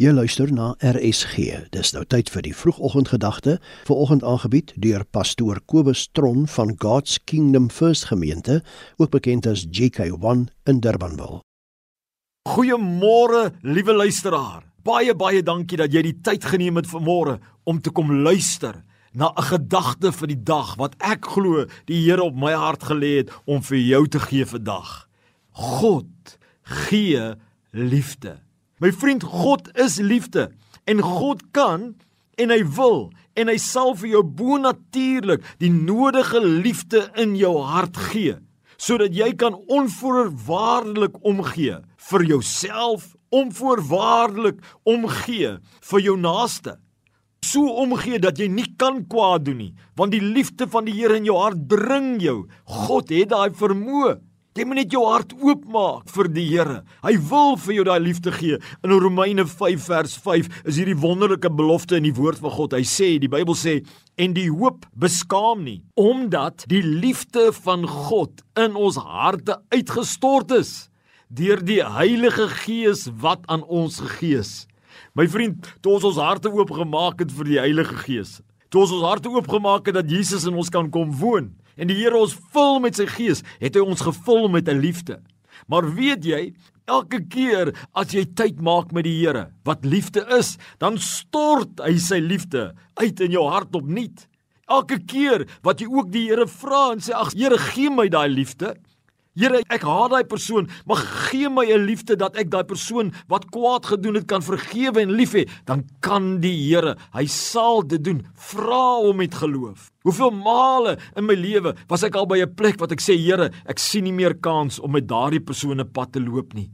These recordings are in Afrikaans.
Jy luister na RSG. Dis nou tyd vir die vroegoggendgedagte, vanoggend aangebied deur pastoor Kobus Tron van God's Kingdom First Gemeente, ook bekend as GK1 in Durbanville. Goeiemôre, liewe luisteraar. Baie baie dankie dat jy die tyd geneem het vanmôre om te kom luister na 'n gedagte vir die dag wat ek glo die Here op my hart gelê het om vir jou te gee vandag. God gee liefde. My vriend, God is liefde en God kan en hy wil en hy sal vir jou bonatuurlik die nodige liefde in jou hart gee sodat jy kan onvoorwaardelik omgee vir jouself, onvoorwaardelik omgee vir jou naaste. So omgee dat jy nie kan kwaad doen nie, want die liefde van die Here in jou hart dring jou. God het daai vermoë Jy moet net jou hart oopmaak vir die Here. Hy wil vir jou daai liefde gee. In Romeine 5 vers 5 is hierdie wonderlike belofte in die woord van God. Hy sê, die Bybel sê, en die hoop beskaam nie, omdat die liefde van God in ons harte uitgestort is deur die Heilige Gees wat aan ons gegee is. My vriend, toe ons ons harte oopgemaak het vir die Heilige Gees, toe ons ons harte oopgemaak het dat Jesus in ons kan kom woon, en die Here ons vul met sy gees, het hy ons gevul met 'n liefde. Maar weet jy, elke keer as jy tyd maak met die Here, wat liefde is, dan stort hy sy liefde uit in jou hart opnuut. Elke keer wat jy ook die Here vra en sê ag Here, gee my daai liefde, Here, ek haat daai persoon, maar gee my 'n liefde dat ek daai persoon wat kwaad gedoen het kan vergewe en lief hê, dan kan die Here, hy sal dit doen. Vra hom met geloof. Hoeveel male in my lewe was ek al by 'n plek wat ek sê, Here, ek sien nie meer kans om met daardie persoon 'n pad te loop nie.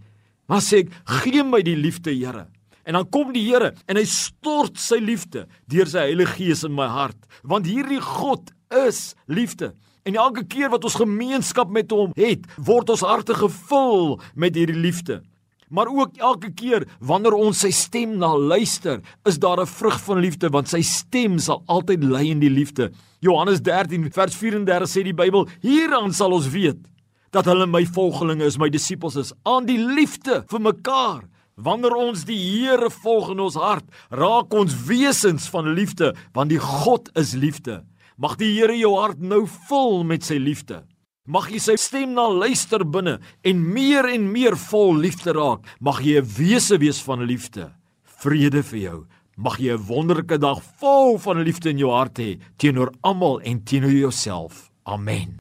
Maar sê ek, gee my die liefde, Here. En dan kom die Here en hy stort sy liefde deur sy Heilige Gees in my hart, want hierdie God is liefde. En elke keer wat ons gemeenskap met hom het, word ons harte gevul met hierdie liefde. Maar ook elke keer wanneer ons sy stem na luister, is daar 'n vrug van liefde want sy stem sal altyd lei in die liefde. Johannes 13 vers 34 sê die Bybel: "Hieraan sal ons weet dat hulle my volgelinge is, my disippels is, aan die liefde vir mekaar." Wanneer ons die Here volg in ons hart, raak ons wesens van liefde, want die God is liefde. Mag die Here jou hart nou vul met sy liefde. Mag jy sy stem na luister binne en meer en meer vol liefde raak. Mag jy 'n wese wees van liefde. Vrede vir jou. Mag jy 'n wonderlike dag vol van liefde in jou hart hê teenoor almal en teenoor jouself. Amen.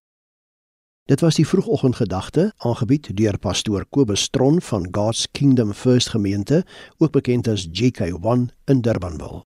Dit was die vroegoggendgedagte aangebied deur pastoor Kobus Stron van God's Kingdom First Gemeente, ook bekend as GK1 in Durbanville.